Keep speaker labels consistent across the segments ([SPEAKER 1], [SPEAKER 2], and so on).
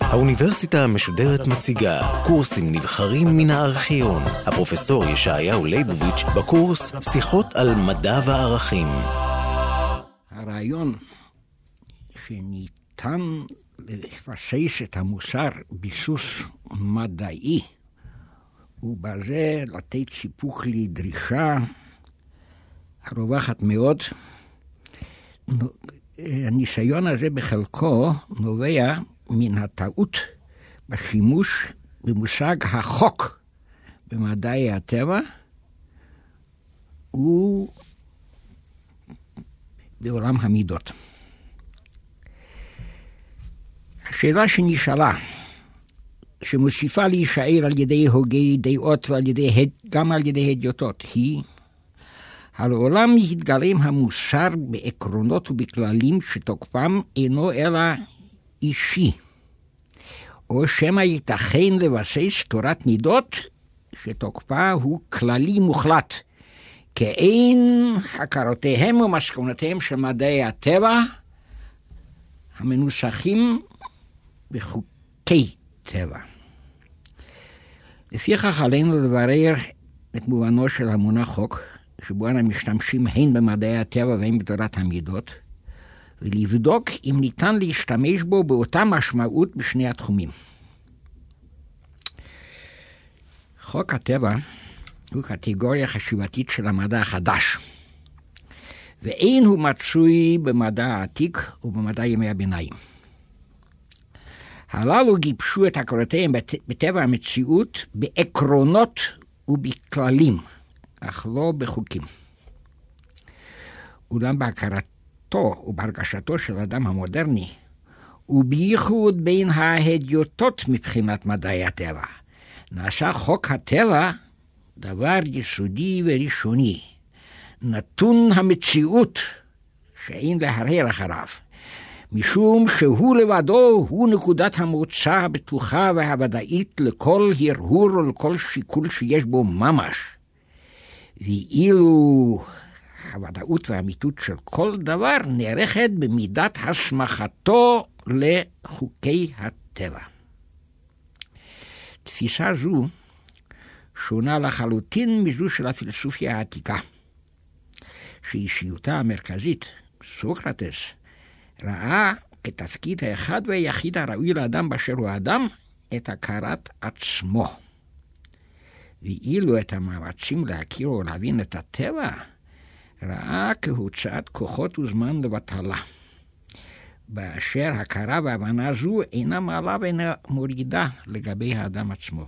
[SPEAKER 1] האוניברסיטה המשודרת מציגה קורסים נבחרים מן הארכיון. הפרופסור ישעיהו ליבוביץ' בקורס שיחות על מדע וערכים.
[SPEAKER 2] הרעיון שניתן לבסס את המוסר ביסוס מדעי, ובזה לתת סיפוק לדרישה הרווחת מאוד. הניסיון הזה בחלקו נובע מן הטעות בשימוש במושג החוק במדעי הטבע ובעולם המידות. השאלה שנשאלה, שמוסיפה להישאר על ידי הוגי דעות ועל ידי, גם על ידי הדיוטות, היא העולם יתגלם המוסר בעקרונות ובכללים שתוקפם אינו אלא אישי. או שמא ייתכן לבסס תורת מידות שתוקפה הוא כללי מוחלט, כאין הכרותיהם ומסקנותיהם של מדעי הטבע המנוסחים בחוקי טבע. לפיכך עלינו לברר את מובנו של המונח חוק, שבו אנו משתמשים הן במדעי הטבע והן בתורת המידות, ולבדוק אם ניתן להשתמש בו באותה משמעות בשני התחומים. חוק הטבע הוא קטגוריה חשיבתית של המדע החדש, ואין הוא מצוי במדע העתיק ובמדע ימי הביניים. הללו גיבשו את הכרותיהם בטבע המציאות בעקרונות ובכללים, אך לא בחוקים. אולם בהכרתו ובהרגשתו של האדם המודרני, ובייחוד בין ההדיוטות מבחינת מדעי הטבע, נעשה חוק הטבע דבר יסודי וראשוני, נתון המציאות שאין להרהר אחריו. משום שהוא לבדו הוא נקודת המוצא הבטוחה והוודאית לכל הרהור ולכל שיקול שיש בו ממש. ואילו הוודאות והאמיתות של כל דבר נערכת במידת הסמכתו לחוקי הטבע. תפיסה זו שונה לחלוטין מזו של הפילוסופיה העתיקה, שאישיותה המרכזית, סוקרטס, ראה כתפקיד האחד והיחיד הראוי לאדם באשר הוא אדם, את הכרת עצמו. ואילו את המאמצים להכיר ולהבין את הטבע, ראה כהוצאת כוחות וזמן לבטלה. באשר הכרה והבנה זו אינה מעלה ואינה מורידה לגבי האדם עצמו.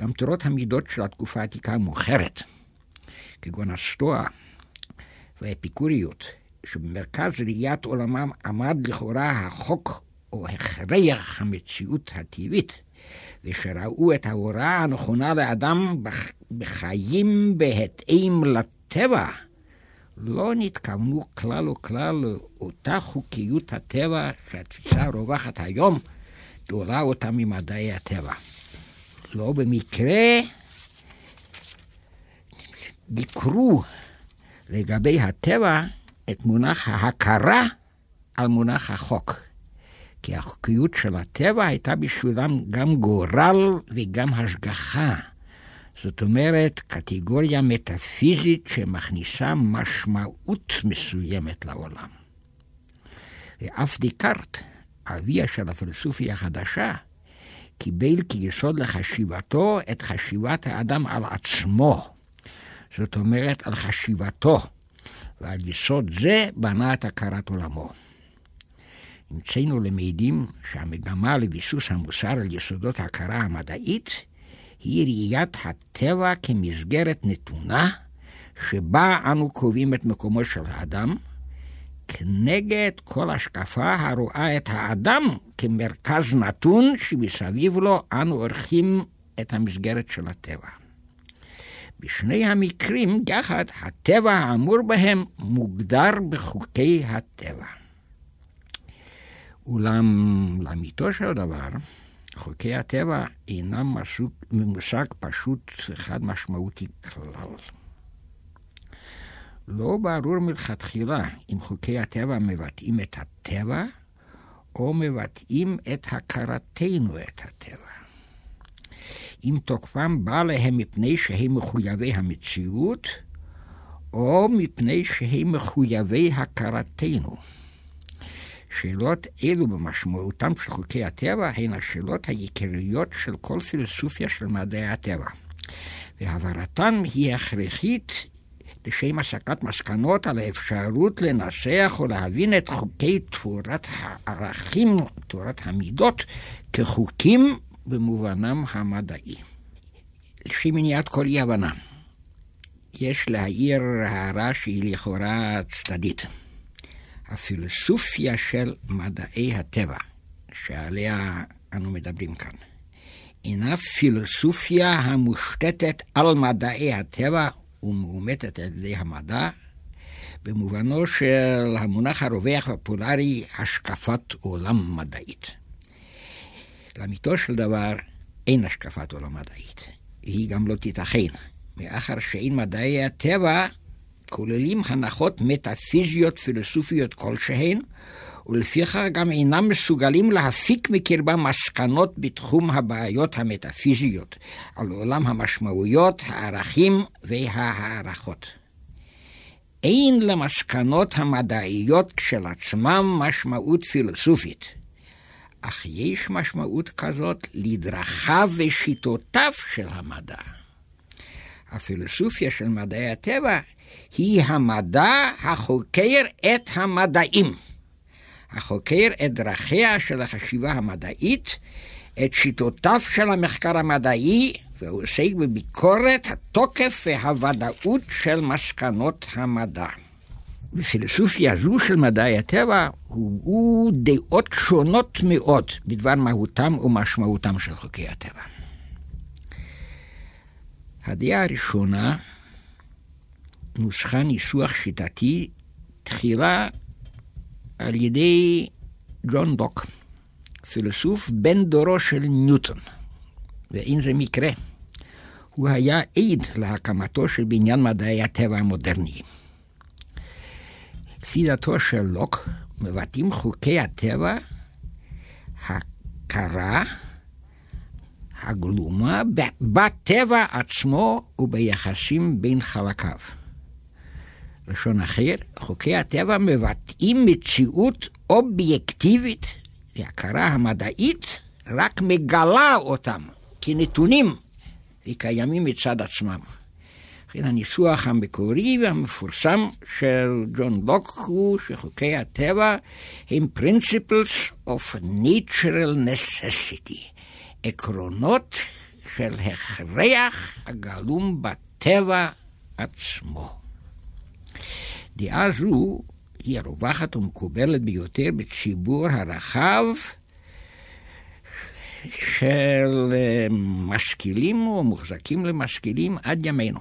[SPEAKER 2] גם תורות המידות של התקופה העתיקה המאוחרת, כגון הסטואה והאפיקוריות, שבמרכז ראיית עולמם עמד לכאורה החוק או הכרח המציאות הטבעית, ושראו את ההוראה הנכונה לאדם בחיים בהתאם לטבע, לא נתכוונו כלל וכלל לאותה חוקיות הטבע שהתפיסה הרווחת היום תורה אותה ממדעי הטבע. לא במקרה ביקרו לגבי הטבע את מונח ההכרה על מונח החוק. כי החוקיות של הטבע הייתה בשבילם גם גורל וגם השגחה. זאת אומרת, קטגוריה מטאפיזית שמכניסה משמעות מסוימת לעולם. ואף דיקארט, אביה של הפילוסופיה החדשה, קיבל כיסוד לחשיבתו את חשיבת האדם על עצמו. זאת אומרת, על חשיבתו. ועל יסוד זה בנה את הכרת עולמו. נמצאנו למעידים שהמגמה לביסוס המוסר על יסודות ההכרה המדעית היא ראיית הטבע כמסגרת נתונה שבה אנו קובעים את מקומו של האדם, כנגד כל השקפה הרואה את האדם כמרכז נתון שמסביב לו אנו עורכים את המסגרת של הטבע. בשני המקרים יחד, הטבע האמור בהם מוגדר בחוקי הטבע. אולם לאמיתו של דבר, חוקי הטבע אינם מושג פשוט וחד משמעותי כלל. לא ברור מלכתחילה אם חוקי הטבע מבטאים את הטבע, או מבטאים את הכרתנו את הטבע. אם תוקפם בא להם מפני שהם מחויבי המציאות, או מפני שהם מחויבי הכרתנו. שאלות אלו במשמעותם של חוקי הטבע הן השאלות העיקריות של כל פילוסופיה של מדעי הטבע. והעברתן היא הכרחית לשם הסקת מסקנות על האפשרות לנסח או להבין את חוקי תורת הערכים, תורת המידות, כחוקים במובנם המדעי. לשם מניעת כל אי הבנה, יש להעיר הערה שהיא לכאורה צדדית. הפילוסופיה של מדעי הטבע, שעליה אנו מדברים כאן, אינה פילוסופיה המושתתת על מדעי הטבע ומאומתת על ידי המדע, במובנו של המונח הרווח והפולרי השקפת עולם מדעית. לאמיתו של דבר אין השקפת עולם מדעית, והיא גם לא תיתכן, מאחר שאין מדעי הטבע כוללים הנחות מטאפיזיות פילוסופיות כלשהן, ולפיכך גם אינם מסוגלים להפיק מקרבם מסקנות בתחום הבעיות המטאפיזיות, על עולם המשמעויות, הערכים וההערכות. אין למסקנות המדעיות כשלעצמם משמעות פילוסופית, אך יש משמעות כזאת לדרכיו ושיטותיו של המדע. הפילוסופיה של מדעי הטבע היא המדע החוקר את המדעים. החוקר את דרכיה של החשיבה המדעית, את שיטותיו של המחקר המדעי, והוא עוסק בביקורת התוקף והוודאות של מסקנות המדע. בפילוסופיה זו של מדעי הטבע הובאו דעות שונות מאוד בדבר מהותם ומשמעותם של חוקי הטבע. הדעה הראשונה נוסחה ניסוח שיטתי תחילה על ידי ג'ון דוק, פילוסוף בן דורו של ניוטון. ואין זה מקרה. הוא היה עד להקמתו של בניין מדעי הטבע המודרניים. לפי דעתו של לוק, מבטאים חוקי הטבע הכרה, הגלומה, בטבע עצמו וביחסים בין חלקיו. לשון אחר, חוקי הטבע מבטאים מציאות אובייקטיבית, והכרה המדעית רק מגלה אותם כנתונים וקיימים מצד עצמם. לכן הניסוח המקורי והמפורסם של ג'ון לוק הוא שחוקי הטבע הם principles of natural necessity, עקרונות של הכרח הגלום בטבע עצמו. דעה זו היא הרווחת ומקובלת ביותר בציבור הרחב של אה, משכילים או מוחזקים למשכילים עד ימינו.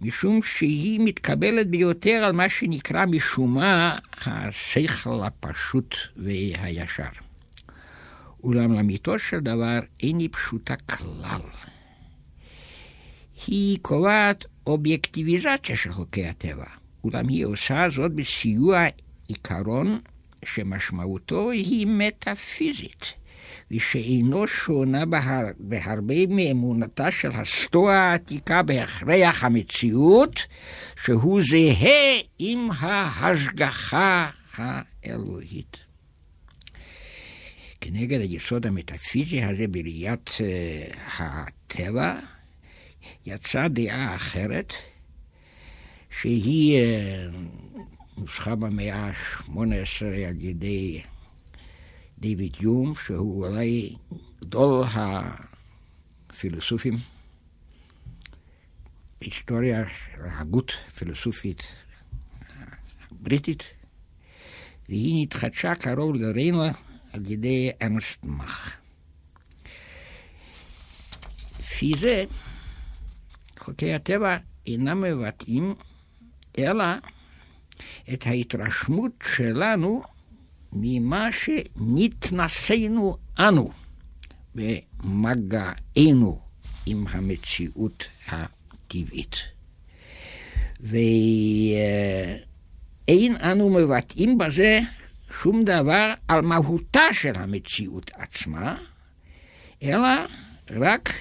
[SPEAKER 2] משום שהיא מתקבלת ביותר על מה שנקרא משום מה השכל הפשוט והישר. אולם לאמיתו של דבר אין היא פשוטה כלל. היא קובעת אובייקטיביזציה של חוקי הטבע, אולם היא עושה זאת בסיוע עיקרון שמשמעותו היא מטאפיזית, ושאינו שונה בהר, בהרבה מאמונתה של הסטואה העתיקה בהכרח המציאות, שהוא זהה עם ההשגחה האלוהית. כנגד היסוד המטאפיזי הזה בראיית uh, הטבע, יצאה דעה אחרת, שהיא נוסחה במאה ה-18 על ידי דיוויד יום, שהוא אולי גדול הפילוסופים, היסטוריה של ההגות פילוסופית בריטית, והיא נתחדשה קרוב לריינו על ידי ארנסט מאך. לפי זה, חוקי הטבע אינם מבטאים אלא את ההתרשמות שלנו ממה שנתנסינו אנו במגענו עם המציאות הטבעית. ואין אנו מבטאים בזה שום דבר על מהותה של המציאות עצמה, אלא רק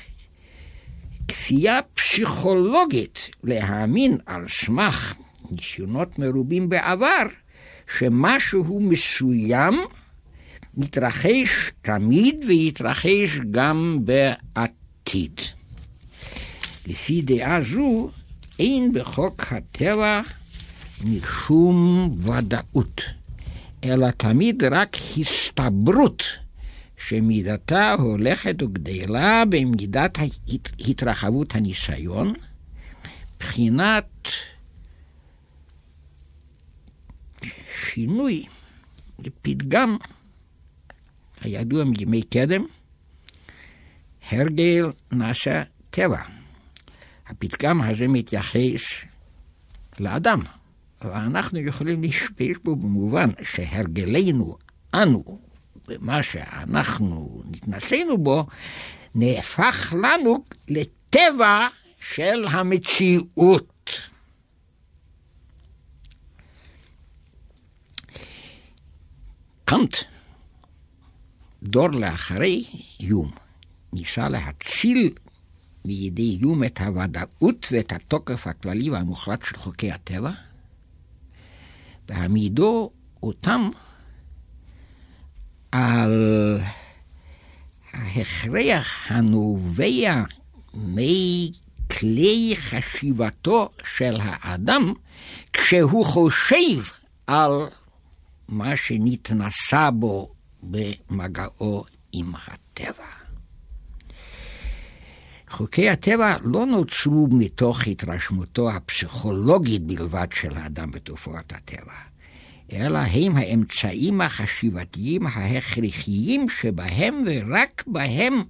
[SPEAKER 2] כפייה פסיכולוגית להאמין על סמך ניסיונות מרובים בעבר, שמשהו מסוים מתרחש תמיד ויתרחש גם בעתיד. לפי דעה זו, אין בחוק הטבע משום ודאות, אלא תמיד רק הסתברות שמידתה הולכת וגדלה במידת התרחבות הניסיון, בחינת שינוי לפתגם הידוע מימי קדם, הרגל נעשה טבע. הפתגם הזה מתייחס לאדם, ואנחנו יכולים להשתמש בו במובן שהרגלנו, אנו, במה שאנחנו נתנסינו בו, נהפך לנו לטבע של המציאות. קאנט, דור לאחרי יום, ניסה להציל בידי איום את הוודאות ואת התוקף הכללי והמוחלט של חוקי הטבע, והעמידו אותם על ההכרח הנובע מכלי חשיבתו של האדם כשהוא חושב על מה שנתנסה בו במגעו עם הטבע. חוקי הטבע לא נוצרו מתוך התרשמותו הפסיכולוגית בלבד של האדם בתופעות הטבע, אלא הם האמצעים החשיבתיים ההכרחיים שבהם ורק בהם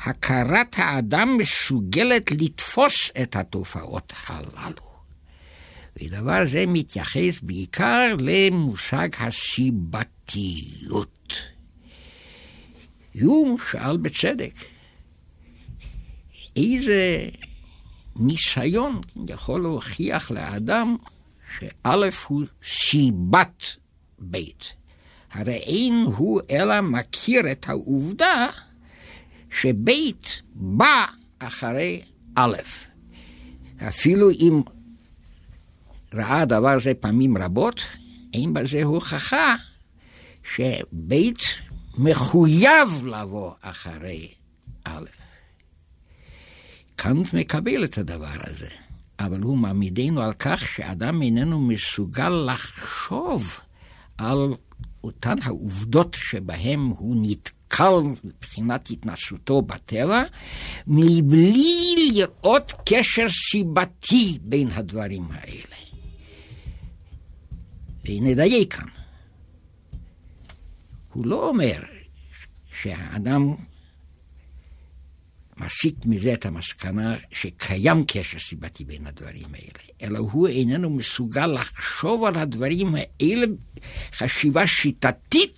[SPEAKER 2] הכרת האדם מסוגלת לתפוס את התופעות הללו. ודבר זה מתייחס בעיקר למושג הסיבתיות. יום שאל בצדק, איזה ניסיון יכול להוכיח לאדם שא' הוא סיבת בית. הרי אין הוא אלא מכיר את העובדה שבית בא אחרי א'. אפילו אם ראה דבר זה פעמים רבות, אין בזה הוכחה שבית מחויב לבוא אחרי א'. קאנט מקבל את הדבר הזה, אבל הוא מעמידנו על כך שאדם איננו מסוגל לחשוב על אותן העובדות שבהן הוא נתקל מבחינת התנסותו בטבע, מבלי לראות קשר סיבתי בין הדברים האלה. ונדייק כאן. הוא לא אומר שהאדם מסיק מזה את המסקנה שקיים קשר סיבתי בין הדברים האלה, אלא הוא איננו מסוגל לחשוב על הדברים האלה חשיבה שיטתית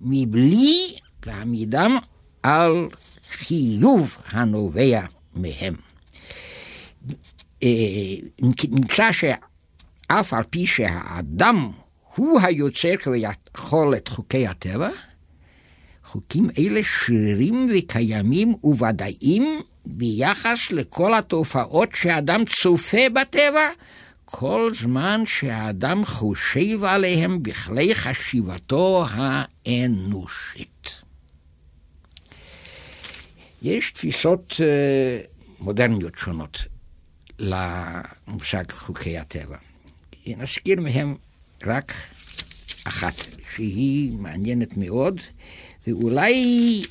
[SPEAKER 2] מבלי להעמידם על חיוב הנובע מהם. אה, נמצא שאף על פי שהאדם הוא היוצר כביכול את חוקי הטבע, חוקים אלה שרירים וקיימים וודאיים ביחס לכל התופעות שאדם צופה בטבע, כל זמן שהאדם חושב עליהם בכלי חשיבתו האנושית. יש תפיסות uh, מודרניות שונות למושג חוקי הטבע. נזכיר מהם רק אחת, שהיא מעניינת מאוד, ואולי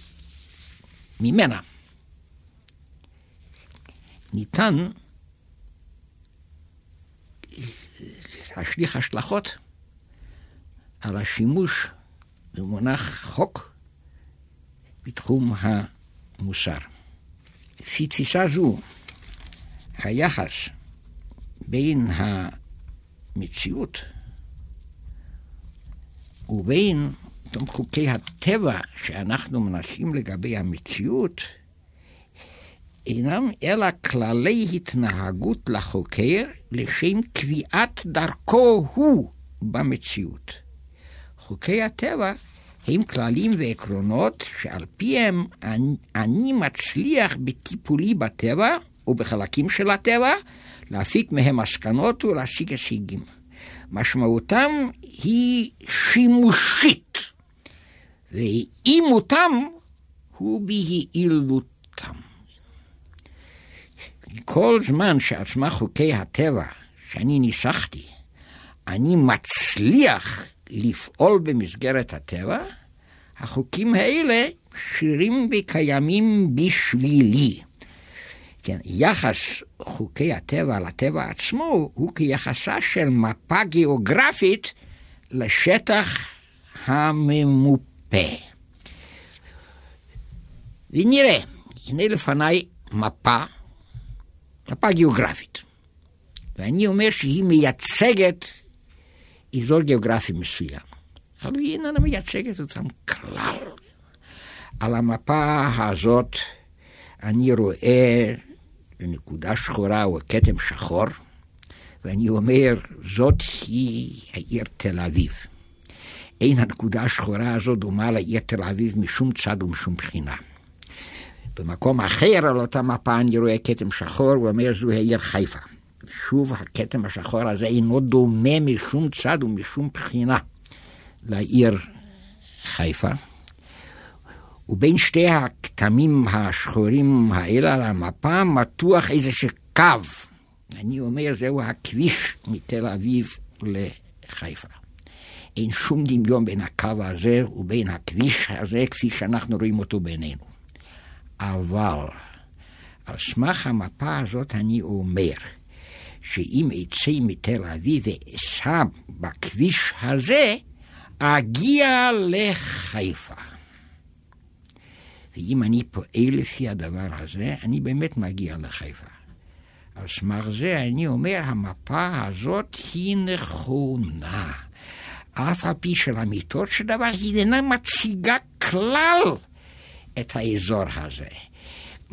[SPEAKER 2] ממנה ניתן להשליך השלכות על השימוש במונח חוק בתחום המוסר. לפי תפיסה זו, היחס בין המציאות ובין אותם חוקי הטבע שאנחנו מנסים לגבי המציאות, אינם אלא כללי התנהגות לחוקר לשם קביעת דרכו הוא במציאות. חוקי הטבע הם כללים ועקרונות שעל פיהם אני, אני מצליח בטיפולי בטבע ובחלקים של הטבע להפיק מהם מסקנות ולהשיג הישגים. משמעותם היא שימושית, ואימותם הוא ביעילותם. כל זמן שעל סמך חוקי הטבע שאני ניסחתי, אני מצליח לפעול במסגרת הטבע, החוקים האלה שרירים וקיימים בשבילי. כן, יחס חוקי הטבע לטבע עצמו הוא כיחסה של מפה גיאוגרפית לשטח הממופה. ונראה, הנה לפניי מפה, מפה גיאוגרפית. ואני אומר שהיא מייצגת אזור גיאוגרפי מסוים. אבל היא איננה מייצגת אותם כלל. על המפה הזאת אני רואה נקודה שחורה או כתם שחור, ואני אומר, זאת היא העיר תל אביב. אין הנקודה השחורה הזו דומה לעיר תל אביב משום צד ומשום בחינה. במקום אחר על אותה מפה אני רואה כתם שחור, הוא אומר זו העיר חיפה. שוב, הכתם השחור הזה אינו דומה משום צד ומשום בחינה לעיר חיפה. ובין שתי הכתמים השחורים האלה על המפה מתוח איזשהו קו. אני אומר, זהו הכביש מתל אביב לחיפה. אין שום דמיון בין הקו הזה ובין הכביש הזה כפי שאנחנו רואים אותו בעינינו. אבל על סמך המפה הזאת אני אומר שאם אצא מתל אביב ואסע בכביש הזה, אגיע לחיפה. ואם אני פועל לפי הדבר הזה, אני באמת מגיע לחיפה. על סמך זה אני אומר, המפה הזאת היא נכונה. אף על פי שלאמיתות של דבר היא אינה מציגה כלל את האזור הזה.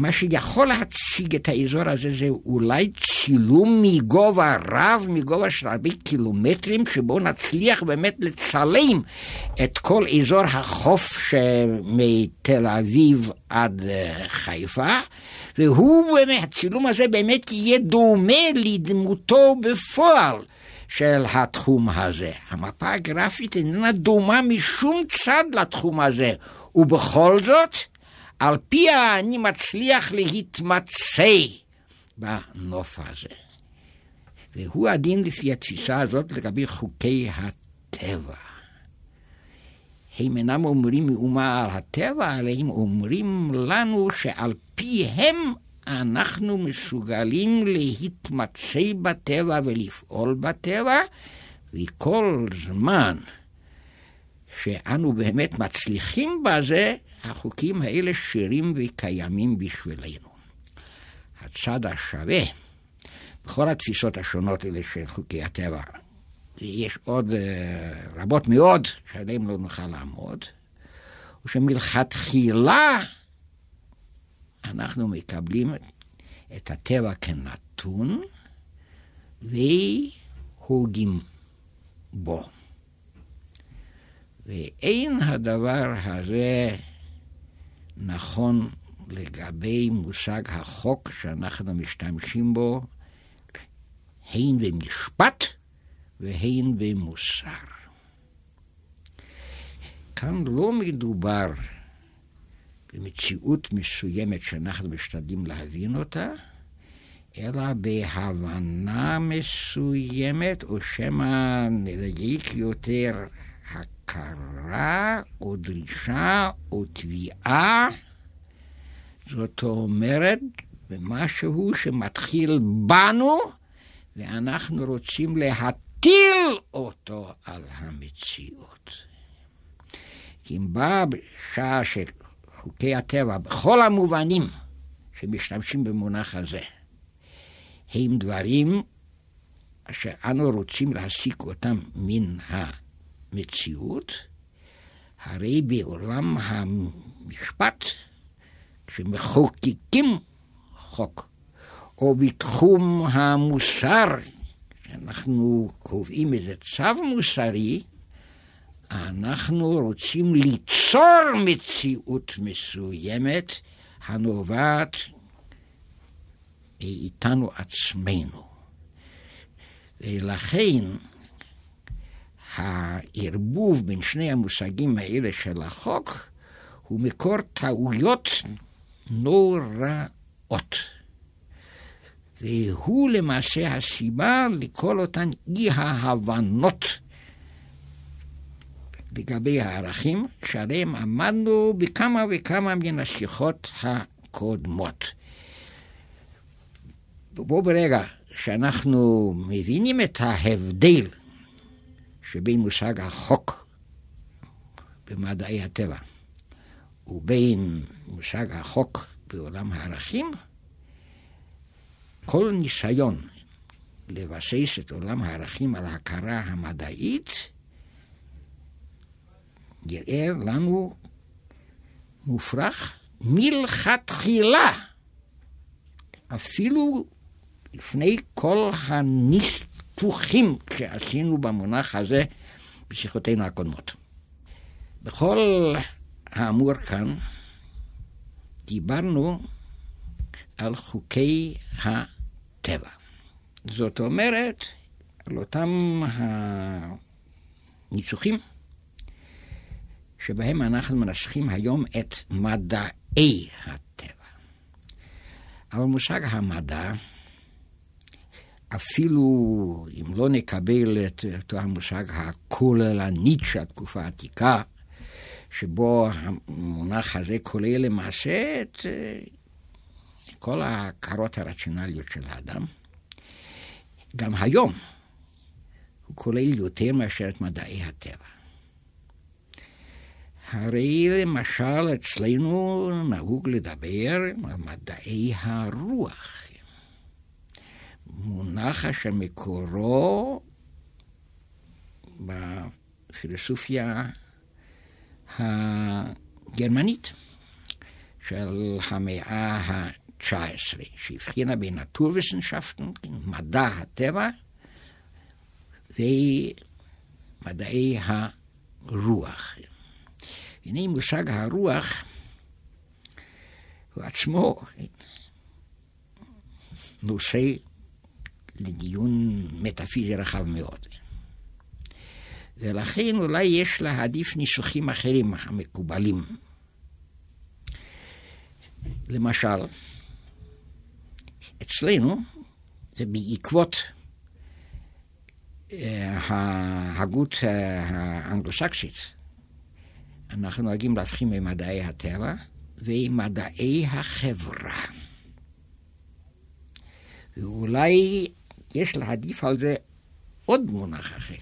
[SPEAKER 2] מה שיכול להציג את האזור הזה זה אולי צילום מגובה רב, מגובה של הרבה קילומטרים, שבו נצליח באמת לצלם את כל אזור החוף מתל אביב עד אה, חיפה, והוא, הצילום הזה באמת יהיה דומה לדמותו בפועל. של התחום הזה. המפה הגרפית איננה דומה משום צד לתחום הזה, ובכל זאת, על פיה אני מצליח להתמצא בנוף הזה. והוא הדין לפי התפיסה הזאת לגבי חוקי הטבע. הם אינם אומרים מאומה על הטבע, אלא הם אומרים לנו שעל פיהם אנחנו מסוגלים להתמצא בטבע ולפעול בטבע, וכל זמן שאנו באמת מצליחים בזה, החוקים האלה שירים וקיימים בשבילנו. הצד השווה בכל התפיסות השונות האלה של חוקי הטבע, ויש עוד uh, רבות מאוד שעליהן לא נוכל לעמוד, הוא שמלכתחילה אנחנו מקבלים את הטבע כנתון והוגים בו. ואין הדבר הזה נכון לגבי מושג החוק שאנחנו משתמשים בו, הן במשפט והן במוסר. כאן לא מדובר במציאות מסוימת שאנחנו משתדלים להבין אותה, אלא בהבנה מסוימת, או שמא נדייק יותר, הכרה או דרישה או תביעה, זאת אומרת, במשהו שמתחיל בנו, ואנחנו רוצים להטיל אותו על המציאות. כי אם באה בשעה שחוקי הטבע, בכל המובנים שמשתמשים במונח הזה, הם דברים שאנו רוצים להסיק אותם מן ה... מציאות, הרי בעולם המשפט, כשמחוקקים החוק, או בתחום המוסר, שאנחנו קובעים איזה צו מוסרי, אנחנו רוצים ליצור מציאות מסוימת הנובעת מאיתנו עצמנו. ולכן הערבוב בין שני המושגים האלה של החוק הוא מקור טעויות נוראות. והוא למעשה הסיבה לכל אותן אי ההבנות לגבי הערכים שעליהם עמדנו בכמה וכמה מן השיחות הקודמות. בו ברגע שאנחנו מבינים את ההבדל שבין מושג החוק במדעי הטבע ובין מושג החוק בעולם הערכים, כל ניסיון לבסס את עולם הערכים על ההכרה המדעית נראה לנו מופרך מלכתחילה, אפילו לפני כל הניסוחים שעשינו במונח הזה בשיחותינו הקודמות. בכל האמור כאן, דיברנו על חוקי הטבע. זאת אומרת, על אותם הניסוחים שבהם אנחנו מנסחים היום את מדעי הטבע. אבל מושג המדע, אפילו אם לא נקבל את אותו המושג הכוללנית של התקופה העתיקה, שבו המונח הזה כולל למעשה את אה, כל ההכרות הרציונליות של האדם, גם היום הוא כולל יותר מאשר את מדעי הטבע. הרי למשל אצלנו נהוג לדבר על מדעי הרוח. מונח אשר מקורו בפילוסופיה הגרמנית של המאה ה-19, שהבחינה בין נטורוויסנשפטן, מדע הטבע, ומדעי הרוח. הנה מושג הרוח הוא עצמו נושא לדיון מטאפיזי רחב מאוד. ולכן אולי יש להעדיף ניסוחים אחרים המקובלים. למשל, אצלנו זה בעקבות ההגות האנגלוסקסית אנחנו נוהגים להבחין במדעי הטבע ומדעי החברה. ואולי יש להעדיף על זה עוד מונח אחר,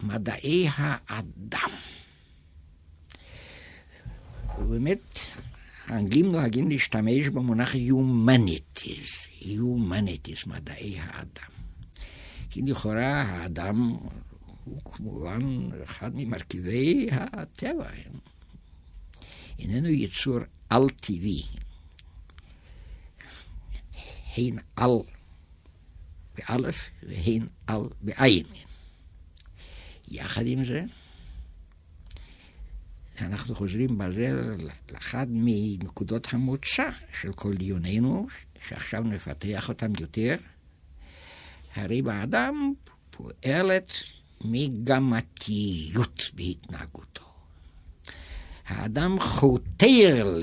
[SPEAKER 2] מדעי האדם. ובאמת, האנגלים נוהגים להשתמש במונח Humanities, Humanities, מדעי האדם. כי לכאורה האדם הוא כמובן אחד ממרכיבי הטבע. איננו יצור על-טבעי. הן על באלף והן על בעין. יחד עם זה, אנחנו חוזרים בזה לאחד מנקודות המוצא של כל דיוננו, שעכשיו נפתח אותם יותר. הרי באדם פועלת מגמתיות בהתנהגותו. האדם חותר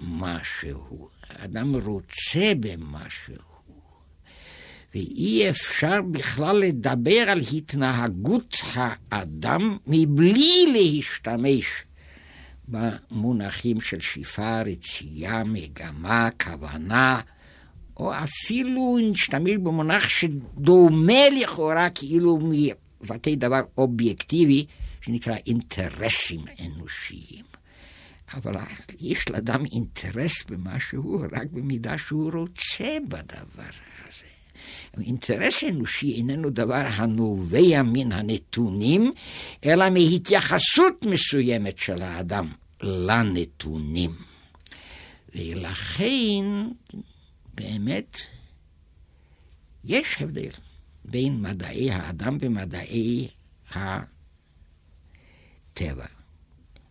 [SPEAKER 2] למשהו, האדם רוצה במשהו, ואי אפשר בכלל לדבר על התנהגות האדם מבלי להשתמש במונחים של שאיפה, רצייה, מגמה, כוונה, או אפילו נשתמש במונח שדומה לכאורה כאילו מבטא דבר אובייקטיבי, שנקרא אינטרסים אנושיים. אבל יש לאדם אינטרס במשהו רק במידה שהוא רוצה בדבר. אינטרס אנושי איננו דבר הנובע מן הנתונים, אלא מהתייחסות מסוימת של האדם לנתונים. ולכן באמת, יש הבדל בין מדעי האדם ומדעי הטבע.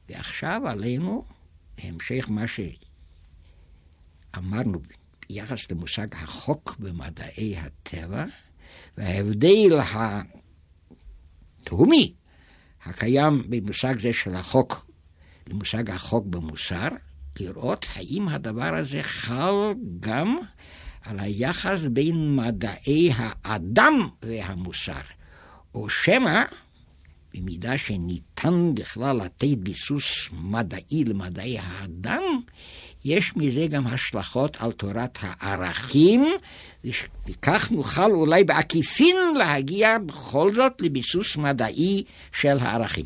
[SPEAKER 2] ועכשיו עלינו, בהמשך מה שאמרנו ביחס למושג החוק במדעי הטבע, וההבדל התהומי הקיים במושג זה של החוק למושג החוק במוסר, לראות האם הדבר הזה חל גם על היחס בין מדעי האדם והמוסר, או שמא, במידה שניתן בכלל לתת ביסוס מדעי למדעי האדם, יש מזה גם השלכות על תורת הערכים, וכך נוכל אולי בעקיפין להגיע בכל זאת לביסוס מדעי של הערכים.